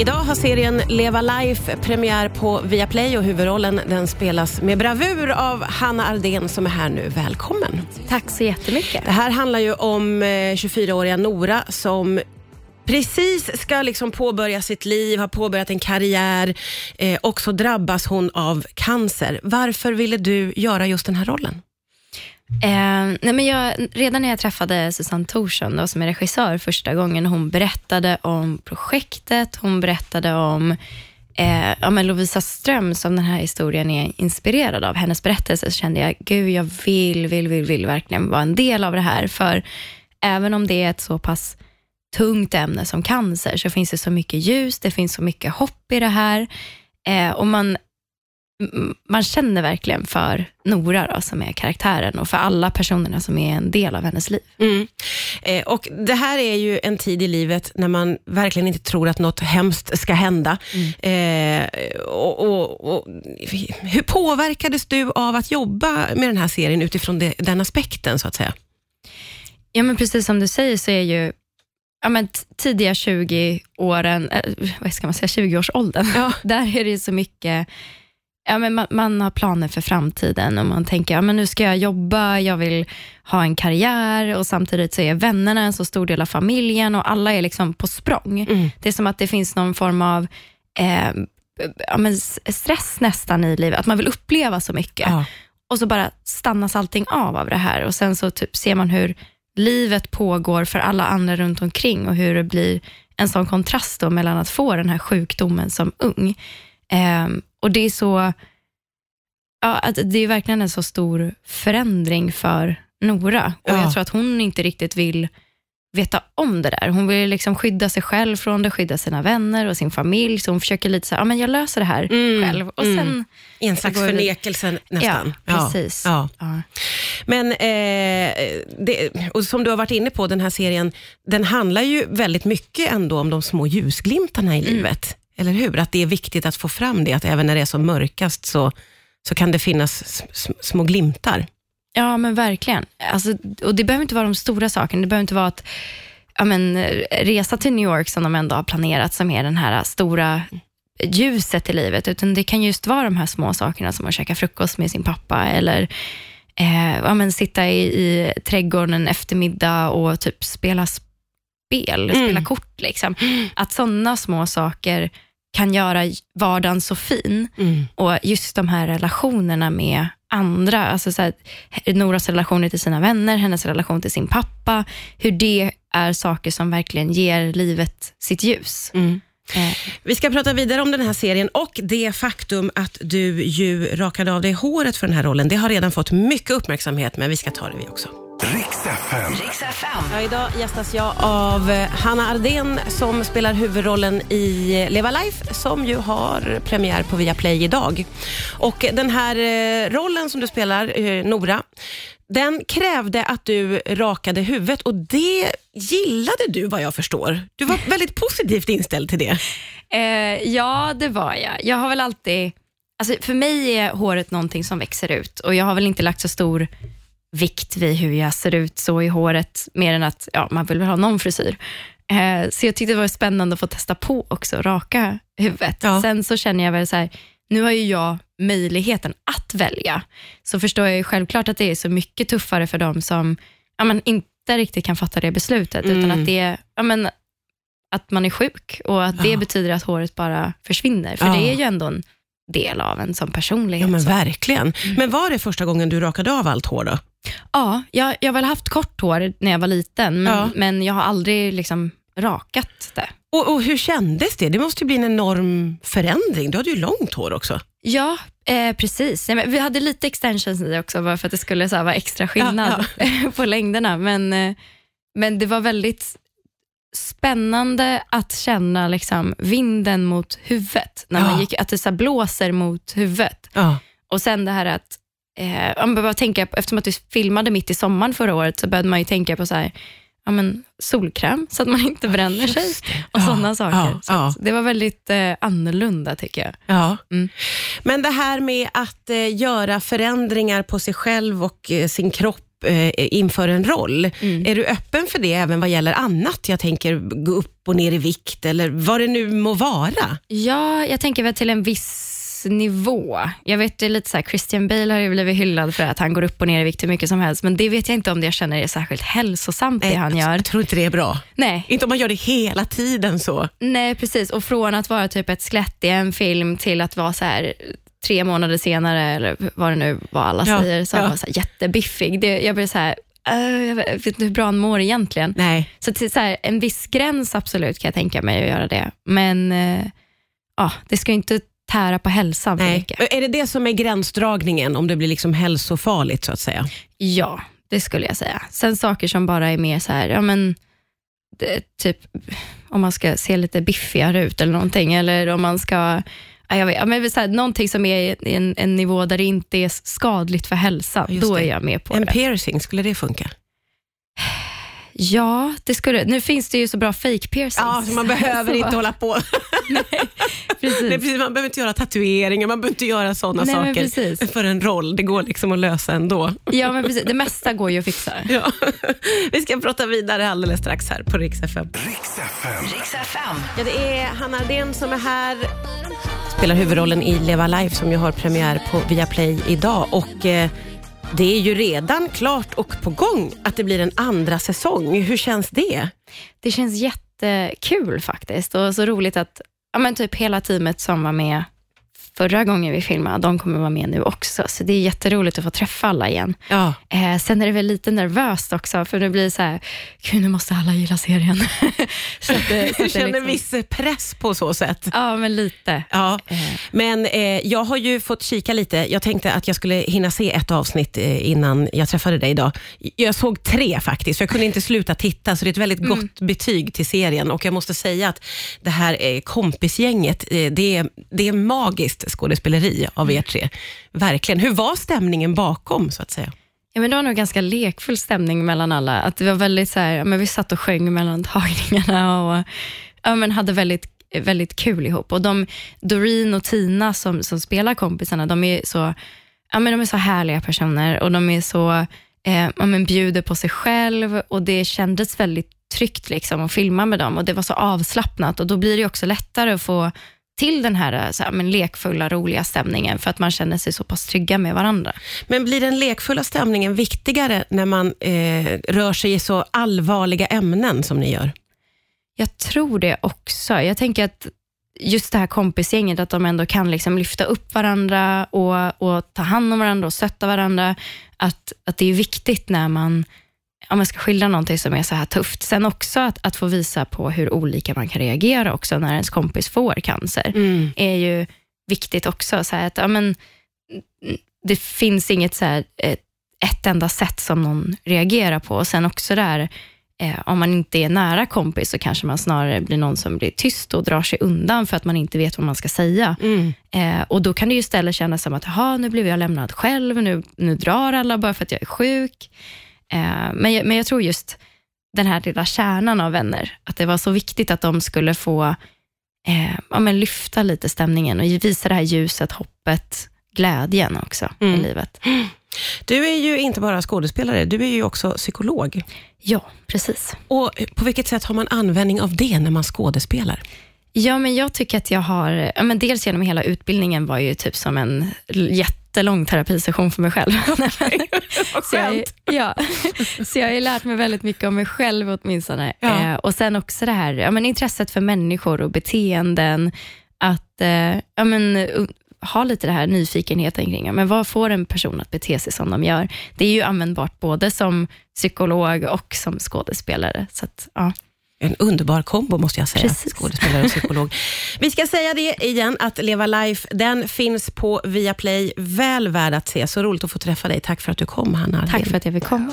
Idag har serien Leva Life premiär på Viaplay och huvudrollen den spelas med bravur av Hanna Ardén som är här nu. Välkommen! Tack så jättemycket. Det här handlar ju om eh, 24-åriga Nora som precis ska liksom påbörja sitt liv, har påbörjat en karriär eh, och så drabbas hon av cancer. Varför ville du göra just den här rollen? Eh, nej men jag, redan när jag träffade Susanne Thorsson, då, som är regissör första gången, hon berättade om projektet, hon berättade om eh, ja, men Lovisa Ström, som den här historien är inspirerad av, hennes berättelse, så kände jag, gud jag vill, vill, vill, vill verkligen vara en del av det här. För även om det är ett så pass tungt ämne som cancer, så finns det så mycket ljus, det finns så mycket hopp i det här. Eh, och man man känner verkligen för Nora då, som är karaktären och för alla personerna som är en del av hennes liv. Mm. Eh, och Det här är ju en tid i livet när man verkligen inte tror att något hemskt ska hända. Eh, och, och, och, hur påverkades du av att jobba med den här serien utifrån det, den aspekten, så att säga? Ja, men precis som du säger så är ju ja, men tidiga 20-åren, äh, vad ska man säga, 20-årsåldern, Ja. där är det så mycket Ja, men man, man har planer för framtiden och man tänker ja, men nu ska jag jobba, jag vill ha en karriär och samtidigt så är vännerna en så stor del av familjen och alla är liksom på språng. Mm. Det är som att det finns någon form av eh, ja, men stress nästan i livet, att man vill uppleva så mycket. Ja. Och så bara stannas allting av av det här och sen så typ ser man hur livet pågår för alla andra runt omkring och hur det blir en sån kontrast mellan att få den här sjukdomen som ung. Ehm, och det är så, ja, att det är verkligen en så stor förändring för Nora och Ja. jag tror att hon inte riktigt vill veta om det där. Hon vill liksom skydda sig själv från det, skydda sina vänner och sin familj, så hon försöker lite så här, ja men jag löser det här Mm, själv. Och mm. sen, en slags det- förnekelse nästan. ja, precis. Ja. Ja. Men eh, det, och som du har varit inne på, den här serien, den handlar ju väldigt mycket ändå om de små ljusglimtarna i Mm. livet. Eller hur? Att det är viktigt att få fram det, att även när det är som mörkast så, så kan det finnas små glimtar. Ja, men verkligen. Alltså, och Det behöver inte vara de stora sakerna. Det behöver inte vara att ja, men, resa till New York som de ändå har planerat, som är den här stora ljuset i livet, utan det kan just vara de här små sakerna som att käka frukost med sin pappa eller eh, ja, men, sitta i, i trädgården en eftermiddag och typ spela spel, Mm. spela kort. Liksom. Att sådana små saker kan göra vardagen så fin. Och just de här relationerna med andra, alltså så här, Noras relationer till sina vänner, hennes relation till sin pappa, hur det är saker som verkligen ger livet sitt ljus. Mm. Eh, Vi ska prata vidare om den här serien och det faktum att du ju rakade av dig håret för den här rollen. Det har redan fått mycket uppmärksamhet, men vi ska ta det vi också. Riks FM. Ja, idag gästas jag av eh, Hanna Ardén som spelar huvudrollen i Leva Life som ju har premiär på Viaplay idag. Och den här eh, rollen som du spelar, eh, Nora, den krävde att du rakade huvudet och det gillade du vad jag förstår. Du var väldigt positivt inställd till det. Eh, ja, det var jag. Jag har väl alltid... Alltså för mig är håret någonting som växer ut och jag har väl inte lagt så stor vikt vid hur jag ser ut så i håret, mer än att ja, man vill väl ha någon frisyr. Eh, så jag tyckte det var spännande att få testa på också, raka huvudet. Ja. Sen så känner jag väl så här, nu har ju jag möjligheten att välja, så förstår jag ju självklart att det är så mycket tuffare för dem som ja, men inte riktigt kan fatta det beslutet, utan Mm. att det ja, men, att man är sjuk och att det Ja. betyder att håret bara försvinner. För Ja. det är ju ändå en del av en som personlighet. Ja, men verkligen. Men var det första gången du rakade av allt hår då? Ja, jag, jag har väl haft kort hår när jag var liten, men, Ja. men jag har aldrig liksom rakat det. Och, och hur kändes det? Det måste ju bli en enorm förändring. Du hade ju långt hår också. Ja, eh, precis. Ja, men vi hade lite extensions i också, bara för att det skulle så här, vara extra skillnad på längderna. Men, eh, men det var väldigt spännande att känna liksom, vinden mot huvudet. När man Ja. gick, att det så här, blåser mot huvudet. Ja. Och sen det här att, eh, man behöver tänka, på- eftersom att vi filmade mitt i sommaren förra året, så började man ju tänka på så här, ja, men, solkräm, så att man inte bränner sig. Och Ja, sådana saker. ja, så ja. det var väldigt eh, annorlunda tycker jag. Ja. Mm. Men det här med att eh, göra förändringar på sig själv och eh, sin kropp eh, inför en roll. Mm. Är du öppen för det även vad gäller annat? Jag tänker gå upp och ner i vikt eller vad det nu må vara. Ja, jag tänker väl till en viss nivå. Jag vet det är lite så här, Christian Bale har ju blivit hyllad för att han går upp och ner i vikt hur mycket som helst, men det vet jag inte om det jag känner är särskilt hälsosamt det han gör. jag tror inte det är bra. Nej, Inte om man gör det hela tiden så. nej, precis. Och från att vara typ ett skelett i en film till att vara så här tre månader senare, eller vad det nu var alla Ja, säger, så ja. han var så här jättebiffig. Det, jag blir så här, äh, jag vet inte hur bra han mår egentligen. Nej. Så till så här, en viss gräns absolut kan jag tänka mig att göra det. Men eh, ja, det ska ju inte tära på hälsan för Nej. mycket. Är det det som är gränsdragningen, om det blir liksom hälsofarligt så att säga? Ja, det skulle jag säga. Sen saker som bara är mer så här, ja men, det, typ om man ska se lite biffigare ut eller någonting, eller om man ska Ja, jag vet, men så här, någonting som är i en, en nivå där det inte är skadligt för hälsan, Just då det. är jag med på En det. piercing, skulle det funka? Ja, det skulle Nu finns det ju så bra fake piercings. Ja, så man behöver Så, inte hålla på. Precis. Det är precis, man behöver inte göra tatueringar, man behöver inte göra sådana Nej, saker precis. för en roll. Det går liksom att lösa ändå. Ja, men precis. Det mesta går ju att fixa. Ja. Vi ska prata vidare alldeles strax här på Rix FM. Riks FM. Riks FM. Ja, det är Hanna Ardén som är här. Spelar huvudrollen i Leva Life som ju har premiär på Viaplay idag. Och eh, det är ju redan klart och på gång att det blir en andra säsong. Hur känns det? Det känns jättekul faktiskt och så roligt att ja, men typ hela teamet som var med förra gången vi filmade, de kommer vara med nu också. Så det är jätteroligt att få träffa alla igen. Ja. Eh, sen är det väl lite nervöst också, för det blir så här, gud nu måste alla gilla serien. så att, det- så att Du känner liksom- viss press på så sätt. Ja, men lite. Ja, Eh. men eh, jag har ju fått kika lite. Jag tänkte att jag skulle hinna se ett avsnitt eh, innan jag träffade dig idag. Jag såg tre faktiskt, för jag kunde inte sluta titta, så det är ett väldigt gott betyg till serien. Och jag måste säga att det här eh, kompisgänget, eh, det, är, det är magiskt skådespeleri av er tre. Verkligen. Hur var stämningen bakom, så att säga? Ja, men det var nog ganska lekfull stämning mellan alla. Att det var väldigt så här, ja, men vi satt och sjöng mellan tagningarna och ja, men hade väldigt, väldigt kul ihop. Och de, Doreen och Tina som, som spelar kompisarna, de är så, ja, men de är så härliga personer och de är så, eh, ja, men bjuder på sig själv och det kändes väldigt tryggt liksom, att filma med dem och det var så avslappnat och då blir det också lättare att få till den här, så här men lekfulla, roliga stämningen för att man känner sig så pass trygga med varandra. Men blir den lekfulla stämningen viktigare när man eh, rör sig i så allvarliga ämnen som ni gör? Jag tror det också. Jag tänker att just det här kompisgänget, att de ändå kan liksom lyfta upp varandra och, och ta hand om varandra och stötta varandra. Att, att det är viktigt när man, om man ska skildra någonting som är så här tufft. Sen också att, att få visa på hur olika man kan reagera också när ens kompis får cancer, är ju viktigt också. Så att, ja, men, det finns inget så här, ett, ett enda sätt som någon reagerar på. Och sen också där, eh, om man inte är nära kompis så kanske man snarare blir någon som blir tyst och drar sig undan för att man inte vet vad man ska säga. Mm. Eh, och Då kan det ju istället kännas som att, jaha, nu blev jag lämnad själv, nu, nu drar alla bara för att jag är sjuk. Eh, men, jag, men jag tror just den här lilla kärnan av vänner, att det var så viktigt att de skulle få eh, ja, men lyfta lite stämningen och visa det här ljuset, hoppet, glädjen också i Mm. livet. Du är ju inte bara skådespelare, du är ju också psykolog. Ja, precis. Och på vilket sätt har man användning av det när man skådespelar? Ja, men jag tycker att jag har, ja, men dels genom hela utbildningen var ju typ som en jättelång terapisession för mig själv. Vad Så jag, ja, så jag har ju lärt mig väldigt mycket om mig själv åtminstone. Ja. Eh, och sen också det här ja, men intresset för människor och beteenden. Att eh, ja, men, uh, ha lite det här nyfikenheten kring men vad får en person att bete sig som de gör. Det är ju användbart både som psykolog och som skådespelare. Så att, ja. En underbar kombo måste jag säga, Precis. skådespelare och psykolog. Vi ska säga det igen, att Leva Life, den finns på Viaplay. Väl värd att se. Så roligt att få träffa dig. Tack för att du kom, Hanna. Tack för att jag fick komma.